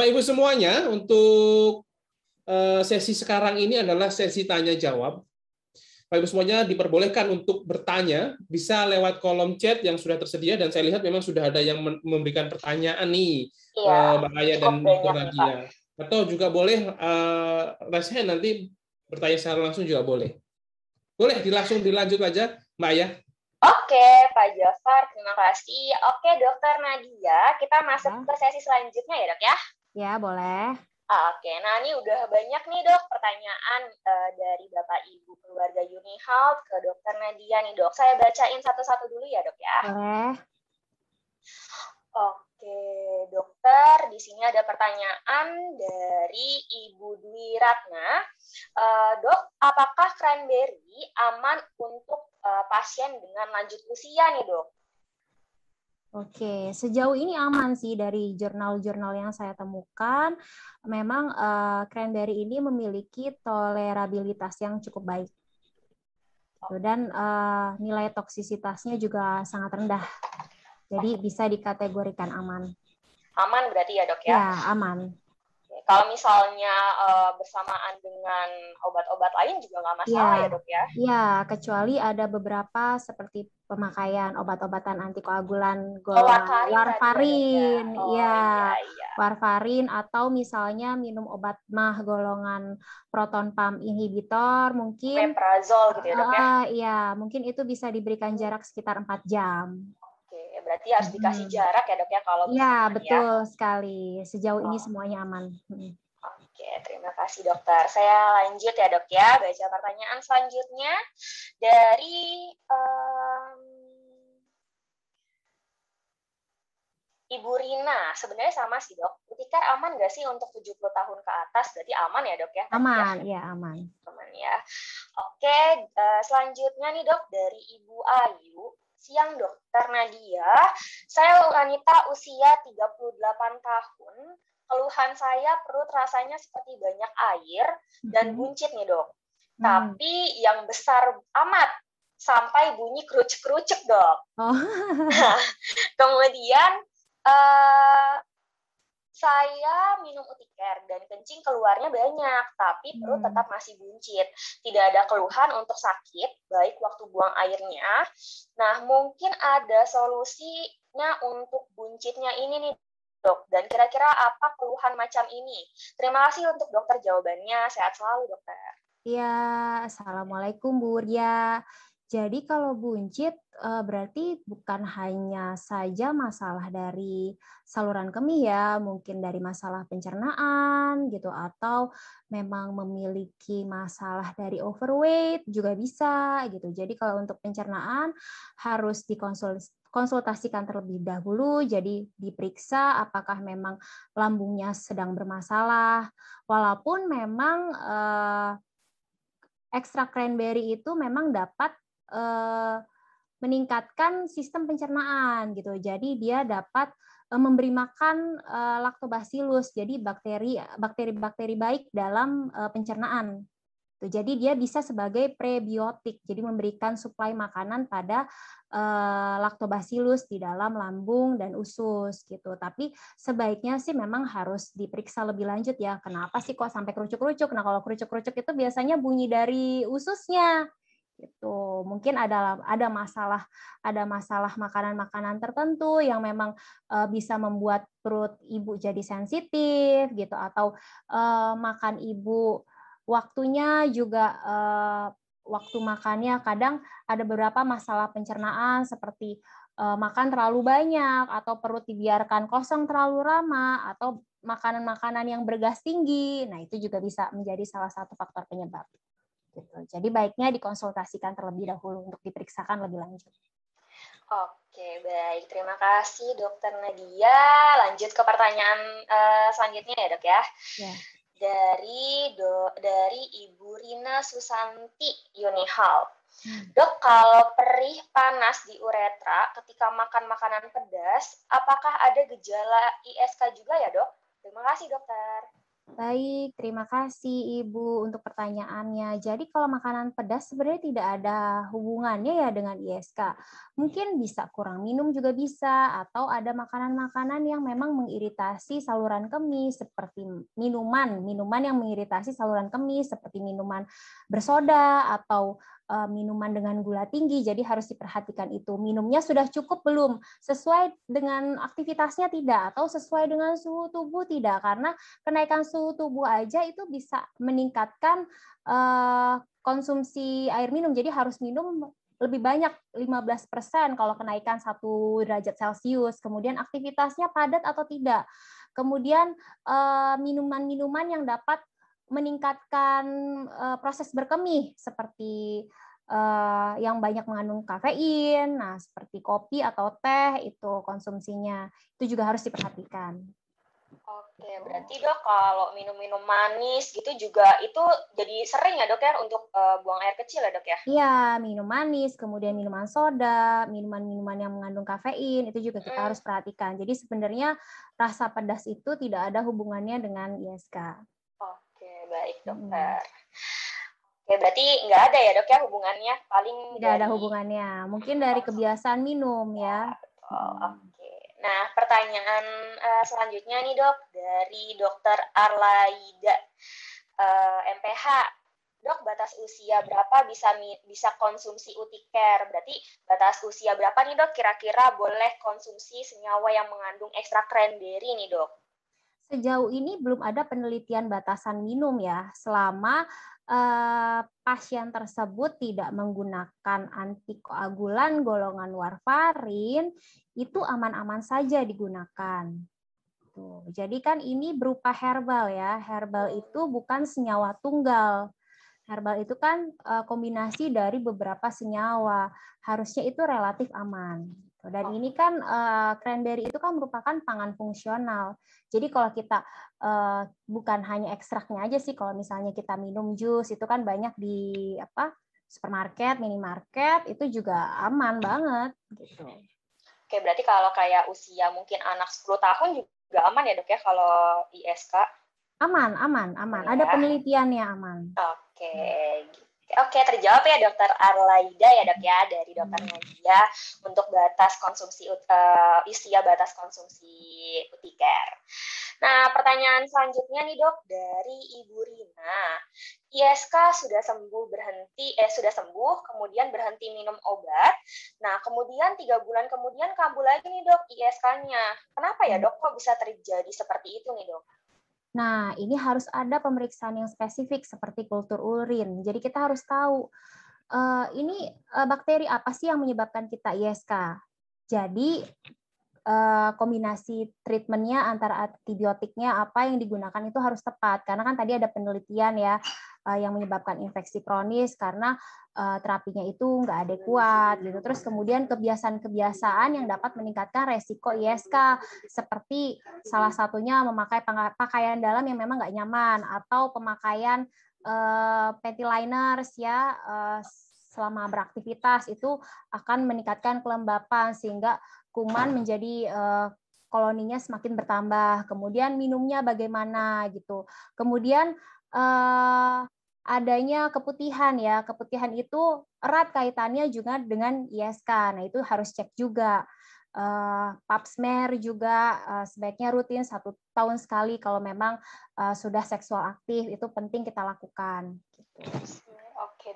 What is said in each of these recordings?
Bapak Ibu semuanya, untuk eh, sesi sekarang ini adalah sesi tanya jawab. Bapak Ibu semuanya diperbolehkan untuk bertanya, bisa lewat kolom chat yang sudah tersedia dan saya lihat memang sudah ada yang memberikan pertanyaan nih, iya, Mbak Aya dan Dr. Nadia. Atau juga boleh uh, nanti bertanya secara langsung juga boleh. Boleh dilangsung dilanjut aja, Mbak Aya. Oke, Pak Jafar, terima kasih. Oke, Dokter Nadia, kita masuk ya. ke sesi selanjutnya ya, Dok ya? Ya, boleh. Oke, nah ini udah banyak nih dok pertanyaan uh, dari Bapak Ibu keluarga Unihalt ke Dokter Nadia nih dok. Saya bacain satu-satu dulu ya dok ya. Boleh. Oke, dokter, di sini ada pertanyaan dari Ibu Dwi Ratna. Uh, dok, apakah cranberry aman untuk uh, pasien dengan lanjut usia nih dok. Oke, sejauh ini aman sih dari jurnal-jurnal yang saya temukan. Memang uh, cranberry ini memiliki tolerabilitas yang cukup baik. Dan uh, nilai toksisitasnya juga sangat rendah. Jadi bisa dikategorikan aman. Aman berarti ya dok ya? Ya, aman. Kalau misalnya uh, bersamaan dengan obat-obat lain juga nggak masalah ya, ya dok ya? Iya, kecuali ada beberapa seperti pemakaian obat-obatan antikoagulan golongan oh, warfarin, ya. Oh, ya. Iya. warfarin atau misalnya minum obat mah golongan proton pump inhibitor mungkin. Meprazol gitu ya dok ya? Uh, iya, mungkin itu bisa diberikan jarak sekitar 4 jam berarti harus dikasih jarak ya dok ya kalau Iya ya. betul ya. sekali. Sejauh oh. ini semuanya aman. Oke, terima kasih dokter. Saya lanjut ya dok ya, baca pertanyaan selanjutnya dari um, Ibu Rina. Sebenarnya sama sih dok. Ketika aman nggak sih untuk 70 tahun ke atas? Berarti aman ya dok ya? Aman, ya, aman. Aman ya. Oke, uh, selanjutnya nih dok dari Ibu Ayu. Siang dokter Nadia, saya wanita usia 38 tahun. Keluhan saya perut rasanya seperti banyak air dan mm-hmm. buncit nih dok. Hmm. Tapi yang besar amat sampai bunyi kerucuk-kerucuk dok. Oh. Nah, kemudian uh, saya minum utiker dan kencing keluarnya banyak, tapi perut hmm. tetap masih buncit. Tidak ada keluhan untuk sakit, baik waktu buang airnya. Nah, mungkin ada solusinya untuk buncitnya ini nih, dok. Dan kira-kira apa keluhan macam ini? Terima kasih untuk dokter jawabannya. Sehat selalu, dokter. Ya, Assalamualaikum Bu Ria. Jadi kalau buncit eh, berarti bukan hanya saja masalah dari saluran kemih ya, mungkin dari masalah pencernaan gitu atau memang memiliki masalah dari overweight juga bisa gitu. Jadi kalau untuk pencernaan harus dikonsultasikan terlebih dahulu, jadi diperiksa apakah memang lambungnya sedang bermasalah. Walaupun memang eh, ekstra cranberry itu memang dapat Eh, meningkatkan sistem pencernaan gitu. Jadi dia dapat eh, memberi makan uh, lactobacillus, jadi bakteri bakteri-bakteri baik dalam pencernaan. Jadi dia bisa sebagai prebiotik, jadi memberikan suplai makanan pada lactobacillus di dalam lambung dan usus gitu. Tapi sebaiknya sih memang harus diperiksa lebih lanjut ya. Kenapa sih kok sampai kerucuk-kerucuk? Nah kalau kerucuk-kerucuk itu biasanya bunyi dari ususnya gitu. Mungkin ada ada masalah ada masalah makanan-makanan tertentu yang memang uh, bisa membuat perut ibu jadi sensitif gitu atau uh, makan ibu waktunya juga uh, waktu makannya kadang ada beberapa masalah pencernaan seperti uh, makan terlalu banyak atau perut dibiarkan kosong terlalu lama atau makanan-makanan yang bergas tinggi. Nah itu juga bisa menjadi salah satu faktor penyebab Gitu. Jadi baiknya dikonsultasikan terlebih dahulu untuk diperiksakan lebih lanjut. Oke, baik. Terima kasih Dokter Nadia. Lanjut ke pertanyaan uh, selanjutnya ya, Dok ya. ya. Dari do, dari Ibu Rina Susanti Yunihal. Hmm. Dok, kalau perih panas di uretra ketika makan makanan pedas, apakah ada gejala ISK juga ya, Dok? Terima kasih, Dokter. Baik, terima kasih Ibu untuk pertanyaannya. Jadi kalau makanan pedas sebenarnya tidak ada hubungannya ya dengan ISK. Mungkin bisa kurang minum juga bisa, atau ada makanan-makanan yang memang mengiritasi saluran kemih seperti minuman, minuman yang mengiritasi saluran kemih seperti minuman bersoda atau minuman dengan gula tinggi, jadi harus diperhatikan itu. Minumnya sudah cukup belum? Sesuai dengan aktivitasnya tidak? Atau sesuai dengan suhu tubuh tidak? Karena kenaikan suhu tubuh aja itu bisa meningkatkan eh, konsumsi air minum, jadi harus minum lebih banyak 15% kalau kenaikan satu derajat Celcius. Kemudian aktivitasnya padat atau tidak. Kemudian eh, minuman-minuman yang dapat meningkatkan uh, proses berkemih seperti uh, yang banyak mengandung kafein, nah seperti kopi atau teh itu konsumsinya itu juga harus diperhatikan. Oke, berarti dok kalau minum-minum manis gitu juga itu jadi sering ya dok ya untuk uh, buang air kecil ya dok ya? Iya, minum manis, kemudian minuman soda, minuman-minuman yang mengandung kafein itu juga kita hmm. harus perhatikan. Jadi sebenarnya rasa pedas itu tidak ada hubungannya dengan ISK baik dokter. Hmm. Oke, berarti nggak ada ya dok ya hubungannya? Paling tidak dari... ada hubungannya. Mungkin dari kebiasaan minum ya. Oh, Oke. Nah, pertanyaan uh, selanjutnya nih dok dari dokter Arlaida uh, eh, MPH. Dok, batas usia berapa bisa bisa konsumsi utiker? Berarti batas usia berapa nih dok kira-kira boleh konsumsi senyawa yang mengandung ekstrak cranberry nih dok? Sejauh ini belum ada penelitian batasan minum ya, selama eh, pasien tersebut tidak menggunakan antikoagulan golongan warfarin, itu aman-aman saja digunakan. Tuh. Jadi kan ini berupa herbal ya. Herbal itu bukan senyawa tunggal. Herbal itu kan eh, kombinasi dari beberapa senyawa. Harusnya itu relatif aman. Dan ini kan uh, cranberry itu kan merupakan pangan fungsional. Jadi kalau kita uh, bukan hanya ekstraknya aja sih, kalau misalnya kita minum jus itu kan banyak di apa supermarket, minimarket itu juga aman banget gitu. Oke, berarti kalau kayak usia mungkin anak 10 tahun juga aman ya dok ya kalau ISK? Aman, aman, aman. Ya. Ada penelitiannya aman. Oke, gitu. Oke, terjawab ya dokter Arlaida ya dok ya dari dokter. Nadia untuk batas konsumsi uh, usia batas konsumsi utiker. Nah, pertanyaan selanjutnya nih dok dari Ibu Rina. ISK sudah sembuh berhenti, eh sudah sembuh, kemudian berhenti minum obat. Nah, kemudian tiga bulan kemudian kambuh lagi nih dok ISK-nya. Kenapa ya dok kok bisa terjadi seperti itu nih dok? Nah, ini harus ada pemeriksaan yang spesifik seperti kultur urin. Jadi kita harus tahu uh, ini uh, bakteri apa sih yang menyebabkan kita ISK. Jadi uh, kombinasi treatmentnya antara antibiotiknya apa yang digunakan itu harus tepat karena kan tadi ada penelitian ya yang menyebabkan infeksi kronis karena uh, terapinya itu nggak adekuat gitu. Terus kemudian kebiasaan-kebiasaan yang dapat meningkatkan resiko ISK seperti salah satunya memakai pakaian dalam yang memang nggak nyaman atau pemakaian uh, panty liners ya selama beraktivitas itu akan meningkatkan kelembapan sehingga kuman menjadi koloninya semakin bertambah. Kemudian minumnya bagaimana gitu. Kemudian uh, adanya keputihan ya. Keputihan itu erat kaitannya juga dengan ISK. Nah, itu harus cek juga. Uh, pap smear juga uh, sebaiknya rutin satu tahun sekali kalau memang uh, sudah seksual aktif itu penting kita lakukan. Gitu.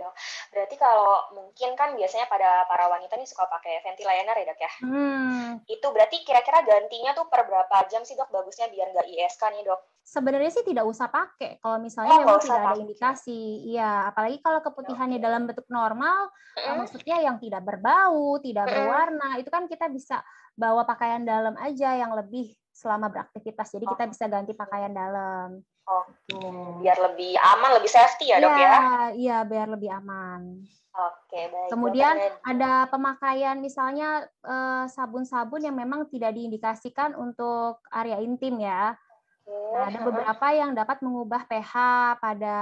Dok. Berarti kalau mungkin kan biasanya pada para wanita nih suka pakai ventilator ya dok ya. Hmm. Itu berarti kira-kira gantinya tuh per berapa jam sih dok bagusnya biar nggak ISK nih dok? Sebenarnya sih tidak usah pakai kalau misalnya oh, memang tidak ada indikasi. Iya, apalagi kalau keputihannya okay. dalam bentuk normal, mm. maksudnya yang tidak berbau, tidak mm. berwarna, itu kan kita bisa bawa pakaian dalam aja yang lebih selama beraktivitas. Jadi kita bisa ganti pakaian dalam. Oke, biar lebih aman, lebih safety ya, Dok ya? Iya, iya biar lebih aman. Oke, baik. Kemudian ada pemakaian misalnya eh, sabun-sabun yang memang tidak diindikasikan untuk area intim ya. Nah, ada beberapa yang dapat mengubah pH pada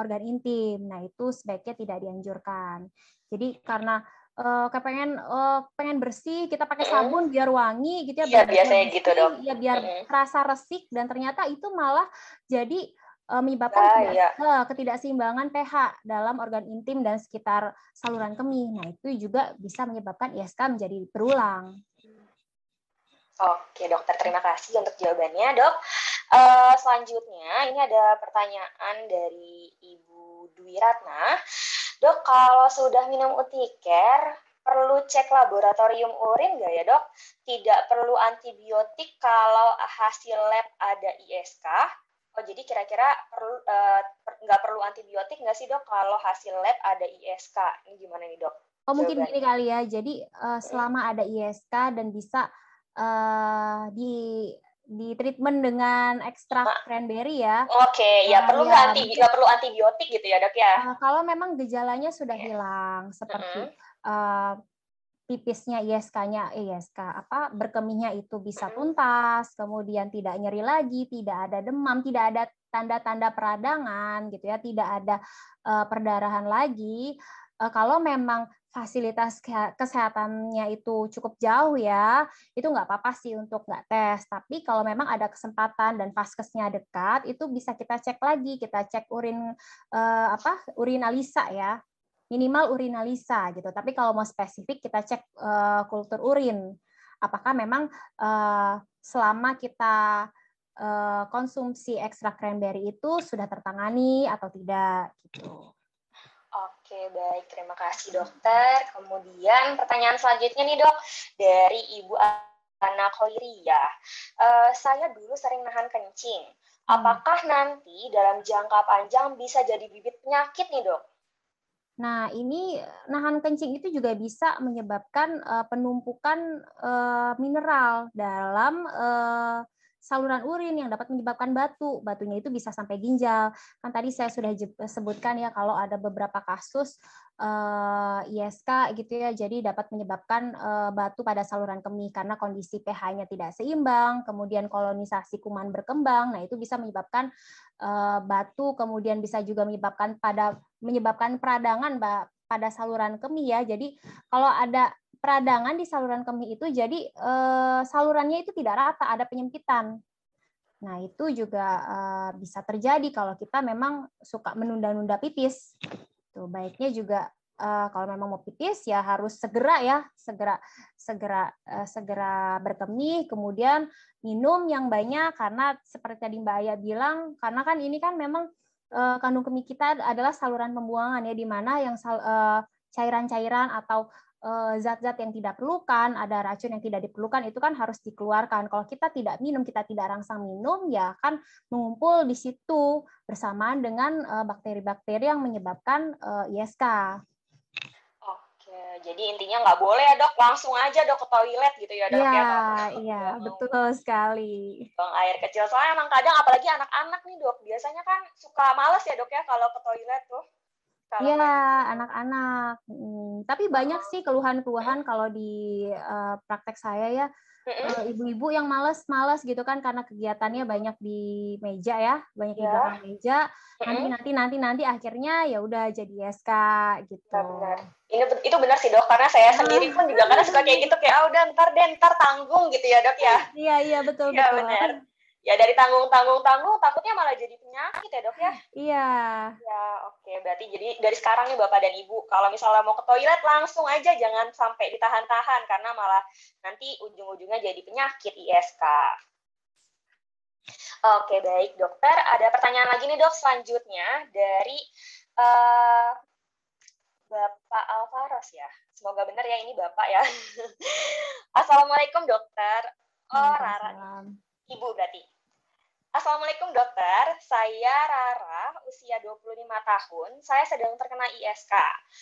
organ intim. Nah, itu sebaiknya tidak dianjurkan. Jadi karena uh, kayak pengen uh, pengen bersih kita pakai sabun biar wangi gitu ya Iya, biasanya gitu, Dok. ya biar Mm-mm. rasa resik dan ternyata itu malah jadi uh, menyebabkan Ah, tidak- iya. uh, ketidakseimbangan pH dalam organ intim dan sekitar saluran kemih. Nah, itu juga bisa menyebabkan ISK menjadi berulang. Oke, dokter. Terima kasih untuk jawabannya, dok. Eh, selanjutnya, ini ada pertanyaan dari Ibu Dwi Ratna. Dok, kalau sudah minum Uticare, perlu cek laboratorium urin nggak ya, dok? Tidak perlu antibiotik kalau hasil lab ada ISK. Oh, jadi kira-kira perlu eh, per- nggak perlu antibiotik nggak sih, dok, kalau hasil lab ada ISK? Ini gimana nih, dok? Oh mungkin gini kali ya. Jadi eh, selama ada ISK dan bisa eh, di di treatment dengan ekstrak cranberry ya. Oke, ya Ah, perlu ya, anti nggak perlu antibiotik gitu ya, dok ya? eh, kalau memang gejalanya sudah Oke. hilang seperti eh, pipisnya ISK-nya ISK apa berkemihnya itu bisa Mm-mm. tuntas, kemudian tidak nyeri lagi, tidak ada demam, tidak ada tanda-tanda peradangan gitu ya, tidak ada eh, perdarahan lagi. Eh, kalau memang fasilitas kesehatannya itu cukup jauh ya, itu nggak apa-apa sih untuk nggak tes. Tapi kalau memang ada kesempatan dan vaskesnya dekat, itu bisa kita cek lagi, kita cek urin eh, apa urinalisa ya, minimal urinalisa gitu. Tapi kalau mau spesifik kita cek eh, kultur urin, apakah memang eh, selama kita eh, konsumsi ekstrak cranberry itu sudah tertangani atau tidak gitu. Oke, baik. Terima kasih, dokter. Kemudian pertanyaan selanjutnya nih, dok. Dari Ibu Ana Koiria. Eh, saya dulu sering nahan kencing. Apakah nanti dalam jangka panjang bisa jadi bibit penyakit nih, dok? Nah, ini nahan kencing itu juga bisa menyebabkan eh, penumpukan eh, mineral dalam eh, saluran urin yang dapat menyebabkan batu. Batunya itu bisa sampai ginjal. Kan tadi saya sudah je- sebutkan ya kalau ada beberapa kasus eh, ISK gitu ya, jadi dapat menyebabkan eh, batu pada saluran kemih karena kondisi pH-nya tidak seimbang, kemudian kolonisasi kuman berkembang. Nah, itu bisa menyebabkan eh, batu, kemudian bisa juga menyebabkan pada menyebabkan peradangan pada saluran kemih ya. Jadi kalau ada peradangan di saluran kemih itu jadi eh, salurannya itu tidak rata, ada penyempitan. Nah, itu juga eh, bisa terjadi kalau kita memang suka menunda-nunda pipis. Tuh, baiknya juga eh, kalau memang mau pipis ya harus segera ya, segera segera eh, segera berkemih, kemudian minum yang banyak karena seperti tadi Mbak Aya bilang, karena kan ini kan memang eh, kandung kemih kita adalah saluran pembuangan ya di mana yang sal- eh, cairan-cairan atau zat-zat yang tidak perlukan, ada racun yang tidak diperlukan itu kan harus dikeluarkan. Kalau kita tidak minum, kita tidak rangsang minum, ya kan mengumpul di situ bersamaan dengan eh, bakteri-bakteri yang menyebabkan eh, ISK. Oke, jadi intinya nggak boleh ya, dok. Langsung aja, dok, ke toilet gitu ya, dok. Iya, ya, iya, mau betul sekali. buang air kecil. Soalnya emang kadang, apalagi anak-anak nih, dok. Biasanya kan suka males ya, dok, ya, kalau ke toilet tuh. Iya, lagi- anak-anak. Hmm, tapi banyak sih keluhan-keluhan kalau di eh, praktek saya ya, eh, ibu-ibu yang males-males gitu kan karena kegiatannya banyak di meja ya, banyak di Ya. belakang meja. Nanti nanti nanti nanti akhirnya ya udah jadi SK gitu. Benar-benar. Ini itu benar sih dok, karena saya sendiri pun juga karena suka kayak gitu kayak ah udah ntar deh ntar tanggung gitu ya dok ya. Iya iya betul Iya betul. benar. Ya dari tanggung tanggung tanggung takutnya malah jadi penyakit ya dok ya. Iya. Ya oke berarti jadi dari sekarang nih bapak dan ibu kalau misalnya mau ke toilet langsung aja jangan sampai ditahan-tahan karena malah nanti ujung-ujungnya jadi penyakit ISK. Oke baik dokter ada pertanyaan lagi nih dok selanjutnya dari eh, Bapak Alvaros ya. Semoga benar ya ini Bapak ya. Assalamualaikum dokter. Oh Rara. Ibu berarti. Assalamualaikum dokter, saya Rara, usia 25 tahun. Saya sedang terkena ISK.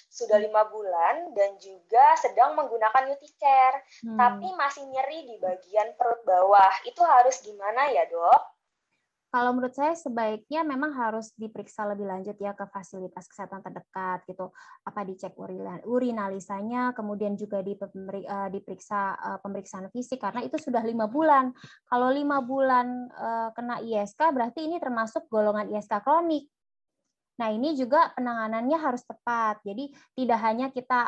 Sudah lima bulan dan juga sedang menggunakan Uticare. Hmm. Tapi masih nyeri di bagian perut bawah. Itu harus gimana ya dok? Kalau menurut saya sebaiknya memang harus diperiksa lebih lanjut ya ke fasilitas kesehatan terdekat gitu. Apa dicek urina- urinalisanya, kemudian juga dipemeri- eh, diperiksa eh, pemeriksaan fisik karena itu sudah lima bulan. Kalau lima bulan eh, kena ISK berarti ini termasuk golongan ISK kronik. Nah, ini juga penanganannya harus tepat. Jadi tidak hanya kita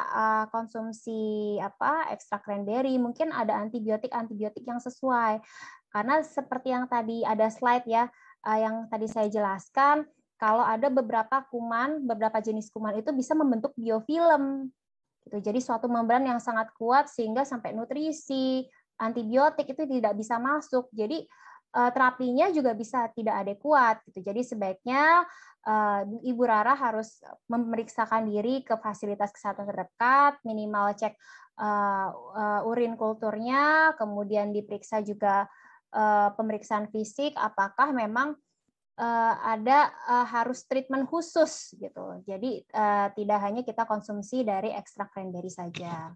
konsumsi apa ekstrak cranberry, mungkin ada antibiotik-antibiotik yang sesuai. Karena seperti yang tadi ada slide ya, uh, yang tadi saya jelaskan, kalau ada beberapa kuman, beberapa jenis kuman itu bisa membentuk biofilm. Gitu. Jadi suatu membran yang sangat kuat sehingga sampai nutrisi, antibiotik itu tidak bisa masuk. Jadi uh, terapinya juga bisa tidak adekuat gitu. Jadi sebaiknya uh, Ibu Rara harus memeriksakan diri ke fasilitas kesehatan terdekat, minimal cek urin kulturnya, kemudian diperiksa juga uh, pemeriksaan fisik apakah memang uh, ada uh, harus treatment khusus gitu. Jadi uh, tidak hanya kita konsumsi dari ekstrak cranberry saja.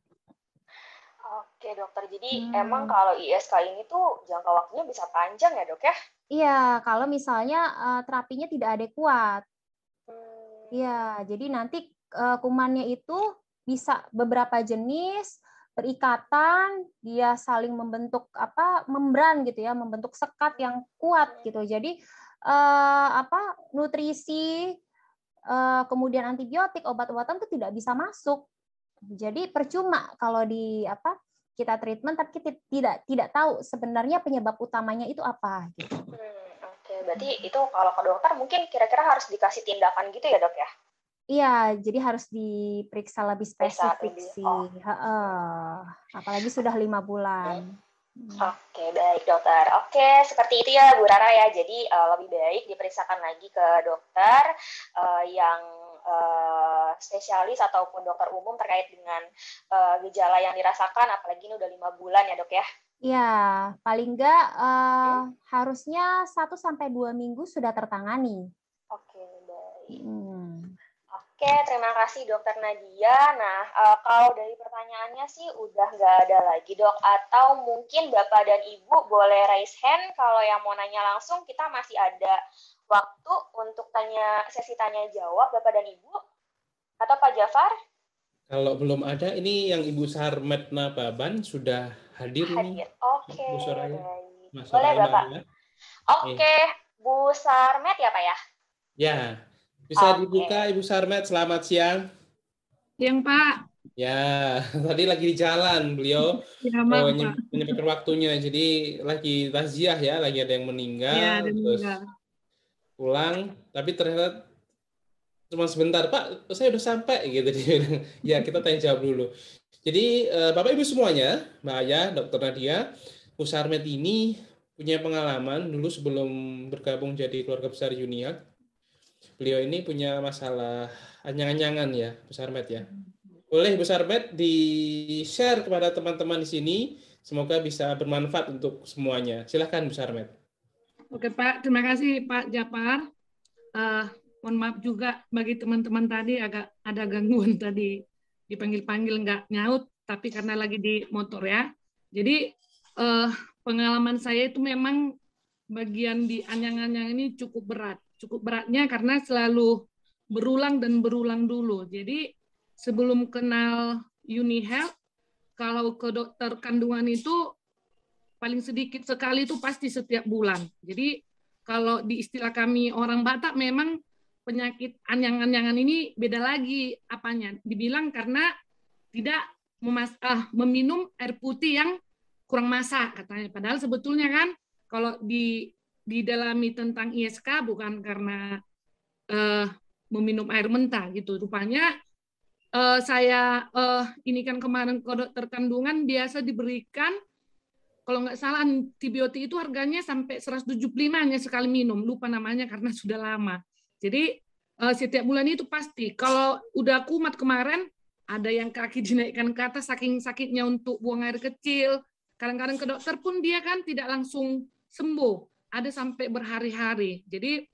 Oke dokter, jadi hmm. emang kalau ISK ini tuh jangka waktunya bisa panjang ya dok ya? Iya, kalau misalnya uh, terapinya tidak adekuat. Hmm. Iya, jadi nanti uh, kumannya itu bisa beberapa jenis berikatan, dia saling membentuk apa membran gitu ya, membentuk sekat yang kuat gitu. Jadi uh, apa nutrisi, uh, kemudian antibiotik, obat-obatan itu tidak bisa masuk. Jadi percuma kalau di apa kita treatment tapi kita tidak tidak tahu sebenarnya penyebab utamanya itu apa gitu. Hmm, Oke, okay. berarti itu kalau ke dokter mungkin kira-kira harus dikasih tindakan gitu ya dok ya? Iya, jadi harus diperiksa lebih spesifik lebih, sih. Oh. apalagi sudah lima bulan. Hmm. Oke, baik dokter. Oke, seperti itu ya Bu Rara ya. Jadi uh, lebih baik diperiksakan lagi ke dokter uh, yang uh, spesialis ataupun dokter umum terkait dengan uh, gejala yang dirasakan, apalagi ini udah lima bulan ya dok ya? Ya, paling enggak uh, hmm? harusnya 1 sampai dua minggu sudah tertangani. Oke, terima kasih Dokter Nadia. Nah, uh, kalau dari pertanyaannya sih udah nggak ada lagi dok. Atau mungkin Bapak dan Ibu boleh raise hand kalau yang mau nanya langsung kita masih ada waktu untuk tanya sesi tanya jawab Bapak dan Ibu atau Pak Jafar? Kalau belum ada, ini yang Ibu Sarmet Nababan sudah hadir, hadir. Oke. Okay. Bu Soraya. Boleh Bapak. Ya. Oke, okay. Bu Sarmet ya Pak ya? Ya, bisa okay. dibuka Ibu Sarmet. Selamat siang. Siang Pak. Ya, tadi lagi di jalan beliau ya, oh, menyempatkan waktunya. Jadi lagi taziah ya, lagi ada yang meninggal. Ya, terus meninggal pulang tapi ternyata cuma sebentar Pak saya udah sampai gitu ya kita tanya jawab dulu jadi eh, Bapak Ibu semuanya Mbak Ayah Dokter Nadia Pusarmet ini punya pengalaman dulu sebelum bergabung jadi keluarga besar Uniak beliau ini punya masalah anyang-anyangan ya Pusarmet ya boleh Pusarmet di share kepada teman-teman di sini semoga bisa bermanfaat untuk semuanya silahkan Pusarmet Oke Pak, terima kasih Pak Japar. Uh, mohon maaf juga bagi teman-teman tadi agak ada gangguan tadi dipanggil-panggil nggak nyaut, tapi karena lagi di motor ya. Jadi uh, pengalaman saya itu memang bagian di anyang-anyang ini cukup berat. Cukup beratnya karena selalu berulang dan berulang dulu. Jadi sebelum kenal UniHealth, kalau ke dokter kandungan itu paling sedikit sekali itu pasti setiap bulan. Jadi kalau di istilah kami orang Batak memang penyakit anyang-anyangan ini beda lagi apanya. Dibilang karena tidak memas ah, meminum air putih yang kurang masak katanya. Padahal sebetulnya kan kalau di didalami tentang ISK bukan karena uh, meminum air mentah gitu. Rupanya uh, saya uh, ini kan kemarin ke dokter biasa diberikan kalau nggak salah antibiotik itu harganya sampai 175 hanya sekali minum, lupa namanya karena sudah lama. Jadi uh, setiap bulan itu pasti. Kalau udah kumat kemarin, ada yang kaki dinaikkan ke atas saking sakitnya untuk buang air kecil. Kadang-kadang ke dokter pun dia kan tidak langsung sembuh. Ada sampai berhari-hari. Jadi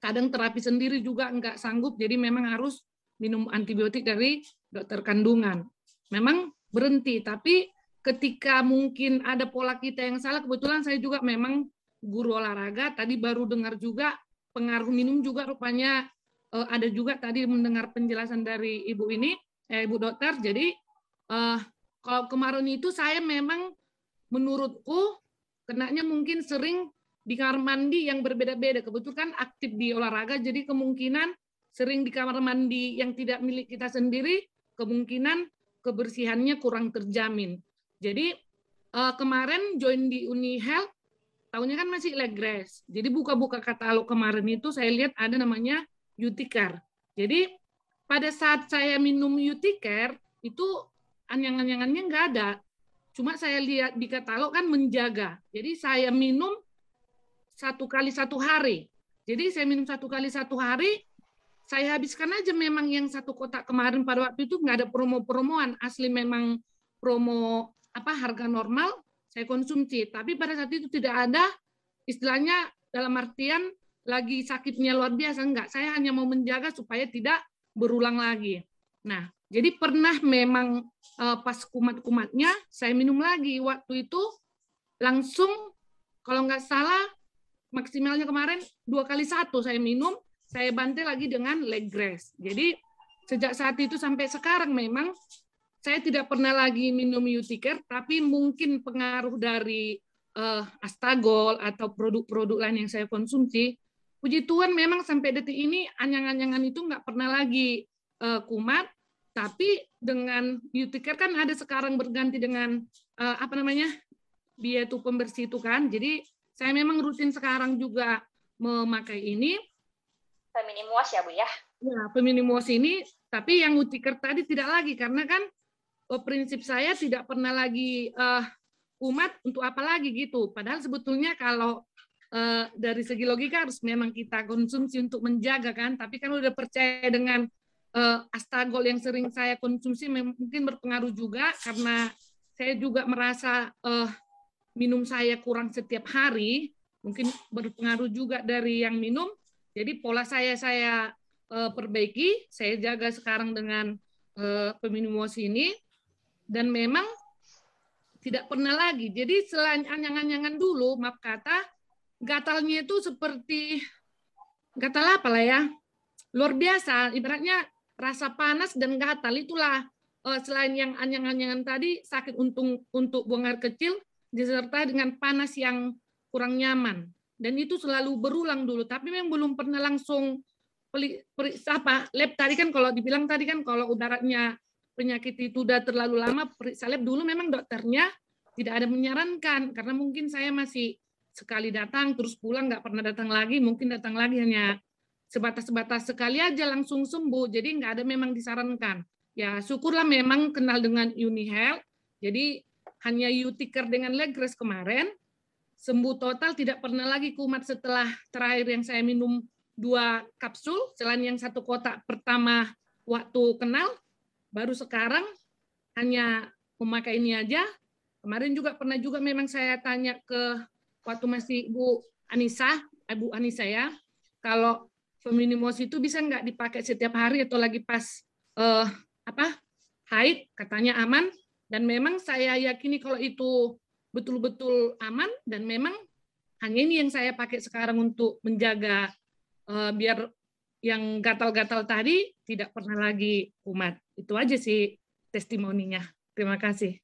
kadang terapi sendiri juga nggak sanggup, jadi memang harus minum antibiotik dari dokter kandungan. Memang berhenti, tapi ketika mungkin ada pola kita yang salah, kebetulan saya juga memang guru olahraga, tadi baru dengar juga pengaruh minum juga rupanya uh, ada juga tadi mendengar penjelasan dari ibu ini, eh, ibu dokter. Jadi uh, kalau kemarin itu saya memang menurutku kenanya mungkin sering di kamar mandi yang berbeda-beda. Kebetulan kan aktif di olahraga, jadi kemungkinan sering di kamar mandi yang tidak milik kita sendiri, kemungkinan kebersihannya kurang terjamin. Jadi uh, kemarin join di Uni Health, tahunnya kan masih Legres. Jadi buka-buka katalog kemarin itu saya lihat ada namanya Uticare. Jadi pada saat saya minum Uticare itu anyang-anyangannya nggak ada. Cuma saya lihat di katalog kan menjaga. Jadi saya minum satu kali satu hari. Jadi saya minum satu kali satu hari, saya habiskan aja memang yang satu kotak kemarin pada waktu itu nggak ada promo-promoan. Asli memang promo apa harga normal saya konsumsi. Tapi pada saat itu tidak ada istilahnya dalam artian lagi sakitnya luar biasa enggak saya hanya mau menjaga supaya tidak berulang lagi. Nah jadi pernah memang uh, pas kumat-kumatnya saya minum lagi. Waktu itu langsung kalau nggak salah maksimalnya kemarin dua kali satu saya minum saya bantai lagi dengan leg grass. Jadi sejak saat itu sampai sekarang memang saya tidak pernah lagi minum Uticare, tapi mungkin pengaruh dari uh, Astagol atau produk-produk lain yang saya konsumsi, puji Tuhan memang sampai detik ini anyang-anyangan itu nggak pernah lagi uh, kumat, tapi dengan Uticare kan ada sekarang berganti dengan uh, apa namanya dia itu pembersih itu kan, jadi saya memang rutin sekarang juga memakai ini Feminim wash ya Bu ya? Ya, feminim wash ini, tapi yang utiker tadi tidak lagi, karena kan oh, prinsip saya tidak pernah lagi uh, umat untuk apa lagi gitu. Padahal sebetulnya kalau uh, dari segi logika harus memang kita konsumsi untuk menjaga kan, tapi kan udah percaya dengan uh, astagol yang sering saya konsumsi mungkin berpengaruh juga karena saya juga merasa uh, minum saya kurang setiap hari, mungkin berpengaruh juga dari yang minum jadi pola saya saya uh, perbaiki, saya jaga sekarang dengan uh, peminumos ini dan memang tidak pernah lagi. Jadi selain anyang-anyangan dulu, maaf kata, gatalnya itu seperti gatal apa lah ya, luar biasa. Ibaratnya rasa panas dan gatal itulah uh, selain yang anyang-anyangan tadi sakit untuk untuk buang air kecil disertai dengan panas yang kurang nyaman. Dan itu selalu berulang dulu. Tapi memang belum pernah langsung periksa apa lab tadi kan kalau dibilang tadi kan kalau udaranya penyakit itu udah terlalu lama periksa lab. Dulu memang dokternya tidak ada menyarankan. Karena mungkin saya masih sekali datang terus pulang nggak pernah datang lagi. Mungkin datang lagi hanya sebatas-sebatas sekali aja langsung sembuh. Jadi nggak ada memang disarankan. Ya syukurlah memang kenal dengan UniHealth. Jadi hanya Utiker dengan Legres kemarin sembuh total, tidak pernah lagi kumat setelah terakhir yang saya minum dua kapsul, selain yang satu kotak pertama waktu kenal, baru sekarang hanya memakai ini aja. Kemarin juga pernah juga memang saya tanya ke waktu masih Bu Anissa, Ibu Anissa ya, kalau Feminimos itu bisa nggak dipakai setiap hari atau lagi pas uh, apa haid, katanya aman. Dan memang saya yakini kalau itu betul-betul aman dan memang hanya ini yang saya pakai sekarang untuk menjaga uh, biar yang gatal-gatal tadi tidak pernah lagi kumat. Itu aja sih testimoninya. Terima kasih.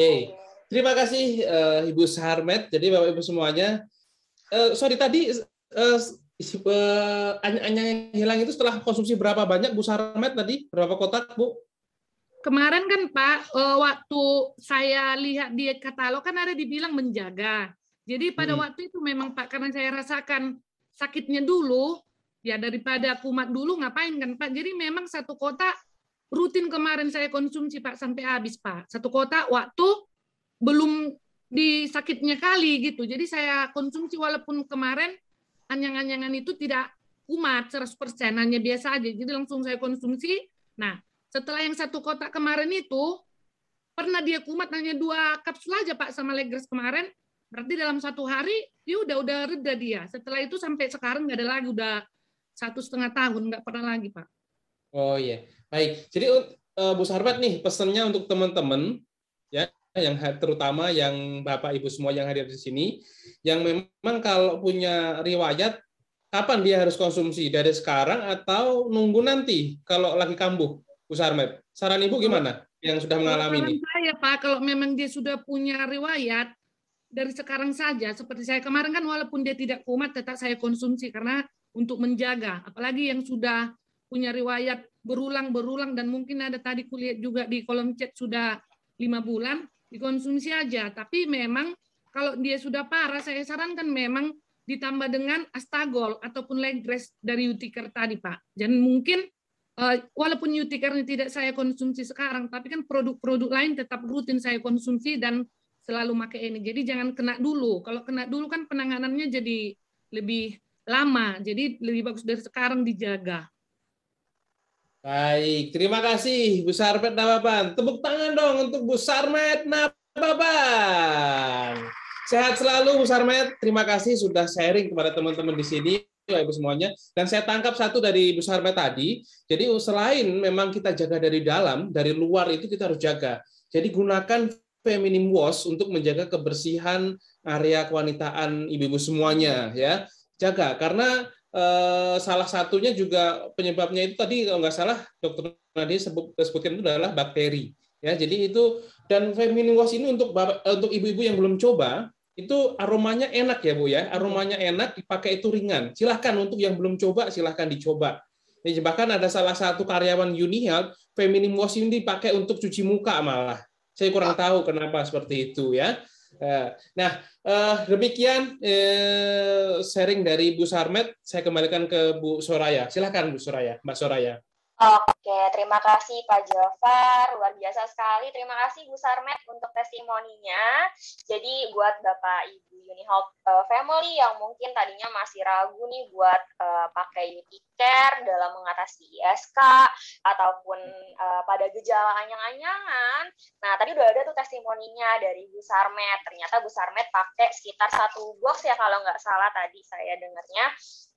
Yeay. Terima kasih uh, Ibu Sarmet. Jadi Bapak Ibu semuanya, uh, sorry tadi uh, uh, yang hilang itu setelah konsumsi berapa banyak Bu Sarmet tadi? Berapa kotak Bu? kemarin kan Pak, uh, waktu saya lihat di katalog kan ada dibilang menjaga. Jadi pada hmm. waktu itu memang Pak, karena saya rasakan sakitnya dulu, ya daripada kumat dulu ngapain kan Pak. Jadi memang satu kotak rutin kemarin saya konsumsi Pak sampai habis Pak. Satu kotak waktu belum di sakitnya kali gitu. Jadi saya konsumsi walaupun kemarin anyang-anyangan itu tidak kumat 100%, hanya biasa aja. Jadi langsung saya konsumsi. Nah, setelah yang satu kotak kemarin itu, pernah dia kumat hanya dua kapsul aja Pak sama Legres kemarin, berarti dalam satu hari dia udah udah reda dia. Setelah itu sampai sekarang nggak ada lagi, udah satu setengah tahun nggak pernah lagi Pak. Oh iya, baik. Jadi uh, Bu Sarbat nih pesannya untuk teman-teman ya yang terutama yang Bapak Ibu semua yang hadir di sini yang memang kalau punya riwayat kapan dia harus konsumsi dari sekarang atau nunggu nanti kalau lagi kambuh Bu Sarmet. Saran Ibu gimana yang sudah mengalami ini? Saya Pak, kalau memang dia sudah punya riwayat, dari sekarang saja seperti saya kemarin kan walaupun dia tidak kumat tetap saya konsumsi karena untuk menjaga apalagi yang sudah punya riwayat berulang-berulang dan mungkin ada tadi kulihat juga di kolom chat sudah lima bulan dikonsumsi aja tapi memang kalau dia sudah parah saya sarankan memang ditambah dengan astagol ataupun legres dari Utiker tadi Pak dan mungkin uh, walaupun Utiker ini tidak saya konsumsi sekarang tapi kan produk-produk lain tetap rutin saya konsumsi dan selalu pakai ini. Jadi jangan kena dulu. Kalau kena dulu kan penanganannya jadi lebih lama. Jadi lebih bagus dari sekarang dijaga. Baik, terima kasih Bu Sarmet Nababan. Tepuk tangan dong untuk Bu Sarmet Nababan. Sehat selalu Bu Sarmet. Terima kasih sudah sharing kepada teman-teman di sini. Ibu semuanya. Dan saya tangkap satu dari Bu Sarmet tadi. Jadi selain memang kita jaga dari dalam, dari luar itu kita harus jaga. Jadi gunakan feminim wash untuk menjaga kebersihan area kewanitaan ibu-ibu semuanya ya jaga karena eh, salah satunya juga penyebabnya itu tadi kalau nggak salah dokter Nadia sebut, sebutkan itu adalah bakteri. Ya jadi itu dan feminim wash ini untuk untuk ibu-ibu yang belum coba itu aromanya enak ya bu ya. Aromanya enak dipakai itu ringan. Silahkan untuk yang belum coba silahkan dicoba. Bahkan ada salah satu karyawan Unihealth feminim wash ini dipakai untuk cuci muka malah. Saya kurang tahu kenapa seperti itu ya. Eh, nah, eh, demikian eh, sharing dari Bu Sarmet. Saya kembalikan ke Bu Soraya. Silakan Bu Soraya, Mbak Soraya. Oke, terima kasih Pak Jafar, luar biasa sekali. Terima kasih Bu Sarmet untuk testimoninya. Jadi buat Bapak Ibu Unihelp uh, Family yang mungkin tadinya masih ragu nih buat uh, pakai Unicare dalam mengatasi ISK ataupun uh, pada gejala anyang-anyangan. Nah, tadi udah ada tuh testimoninya dari Bu Sarmet. Ternyata Bu Sarmet pakai sekitar satu box ya kalau nggak salah tadi saya dengarnya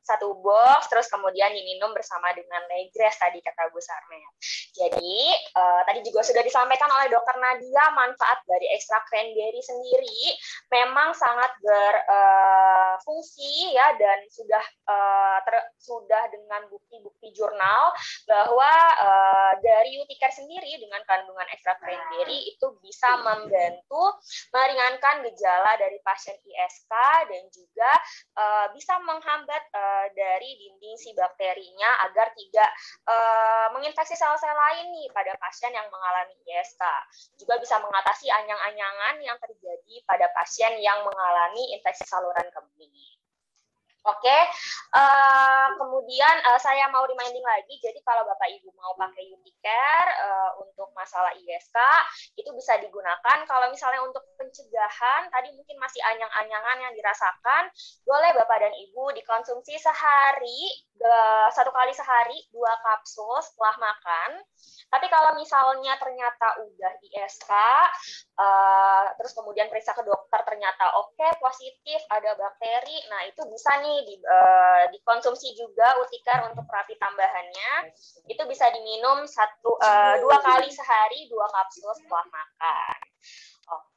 satu box terus kemudian diminum bersama dengan Negres tadi kata Bu Sarmet. Jadi uh, tadi juga sudah disampaikan oleh Dokter Nadia manfaat dari ekstrak cranberry sendiri memang sangat berfungsi uh, ya dan sudah uh, ter, sudah dengan bukti-bukti jurnal bahwa uh, dari Uticare sendiri dengan kandungan ekstrak cranberry itu bisa membantu meringankan gejala dari pasien ISK dan juga uh, bisa menghambat uh, Eh, dari dinding si bakterinya agar tidak uh, menginfeksi sel-sel lain nih pada pasien yang mengalami ISK. Juga bisa mengatasi anyang-anyangan yang terjadi pada pasien yang mengalami infeksi saluran kemih. Oke, okay. uh, eh, kemudian uh, saya mau reminding lagi, jadi kalau Bapak Ibu mau pakai Unicare uh, untuk masalah ISK, itu bisa digunakan. Kalau misalnya untuk pencegahan, tadi mungkin masih anyang-anyangan yang dirasakan, boleh Bapak dan Ibu dikonsumsi sehari, satu kali sehari, dua kapsul setelah makan. Tapi kalau misalnya ternyata udah ISK, uh, terus kemudian periksa ke dokter ternyata oke okay, positif ada bakteri, nah itu bisa nih di, uh, dikonsumsi juga utikar untuk terapi tambahannya itu bisa diminum satu uh, dua kali sehari dua kapsul setelah makan.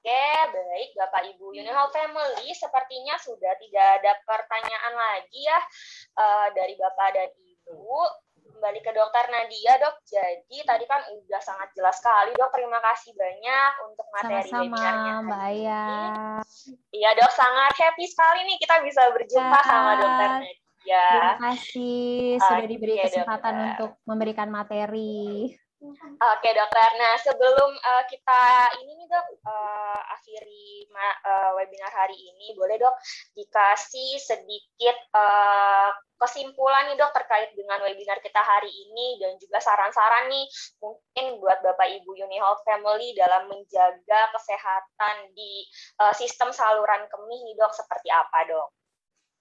Oke, baik Bapak Ibu Unihal Family, sepertinya sudah tidak ada pertanyaan lagi ya uh, dari Bapak dan Ibu kembali ke dokter Nadia dok. Jadi tadi kan udah sangat jelas sekali dok. Terima kasih banyak untuk materi Sama-sama, webinarnya. Mbak Aya. Iya dok, sangat happy sekali nih kita bisa berjumpa ya. sama dokter Nadia. Terima kasih sudah diberi kesempatan dokter. untuk memberikan materi. Oke dokter. Nah sebelum uh, kita ini nih dok uh, akhiri uh, webinar hari ini, boleh dok dikasih sedikit uh, kesimpulan nih dok terkait dengan webinar kita hari ini dan juga saran-saran nih mungkin buat bapak ibu Unihealth Family dalam menjaga kesehatan di uh, sistem saluran kemih nih dok seperti apa dok?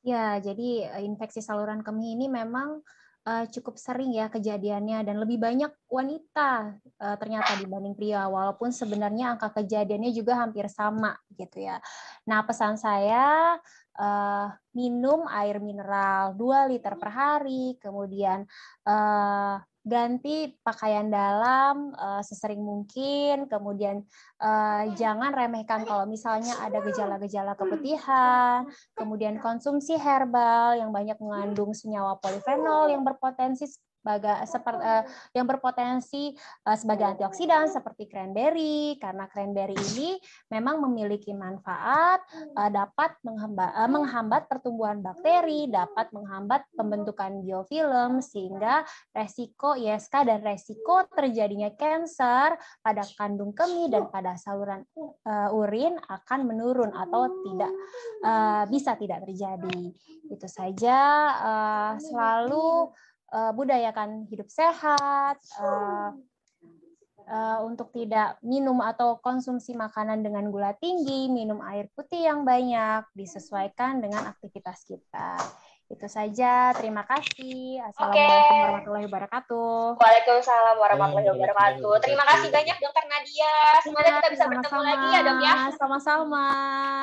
Ya jadi infeksi saluran kemih ini memang uh, cukup sering ya kejadiannya dan lebih banyak wanita uh, ternyata dibanding pria walaupun sebenarnya angka kejadiannya juga hampir sama gitu ya. Nah, pesan saya uh, minum air mineral 2 liter per hari, kemudian uh, ganti pakaian dalam uh, sesering mungkin, kemudian uh, jangan remehkan kalau misalnya ada gejala-gejala keputihan, kemudian konsumsi herbal yang banyak mengandung senyawa polifenol yang berpotensi sebagai seperti uh, yang berpotensi uh, sebagai antioksidan seperti cranberry karena cranberry ini memang memiliki manfaat uh, dapat menghambat, uh, menghambat pertumbuhan bakteri, dapat menghambat pembentukan biofilm sehingga resiko ISK dan resiko terjadinya kanker pada kandung kemih dan pada saluran uh, urin akan menurun atau tidak uh, bisa tidak terjadi. Itu saja uh, selalu uh, budayakan hidup sehat, uh, uh, untuk tidak minum atau konsumsi makanan dengan gula tinggi, minum air putih yang banyak, disesuaikan dengan aktivitas kita. Itu saja. Terima kasih. Assalamualaikum okay. warahmatullahi wabarakatuh. Waalaikumsalam warahmatullahi wabarakatuh. Terima kasih banyak Dokter Nadia. Semoga kita bisa bertemu lagi ya dok ya. Sama-sama.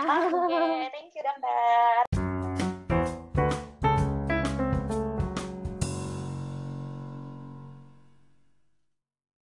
Oke, okay. thank you dokter.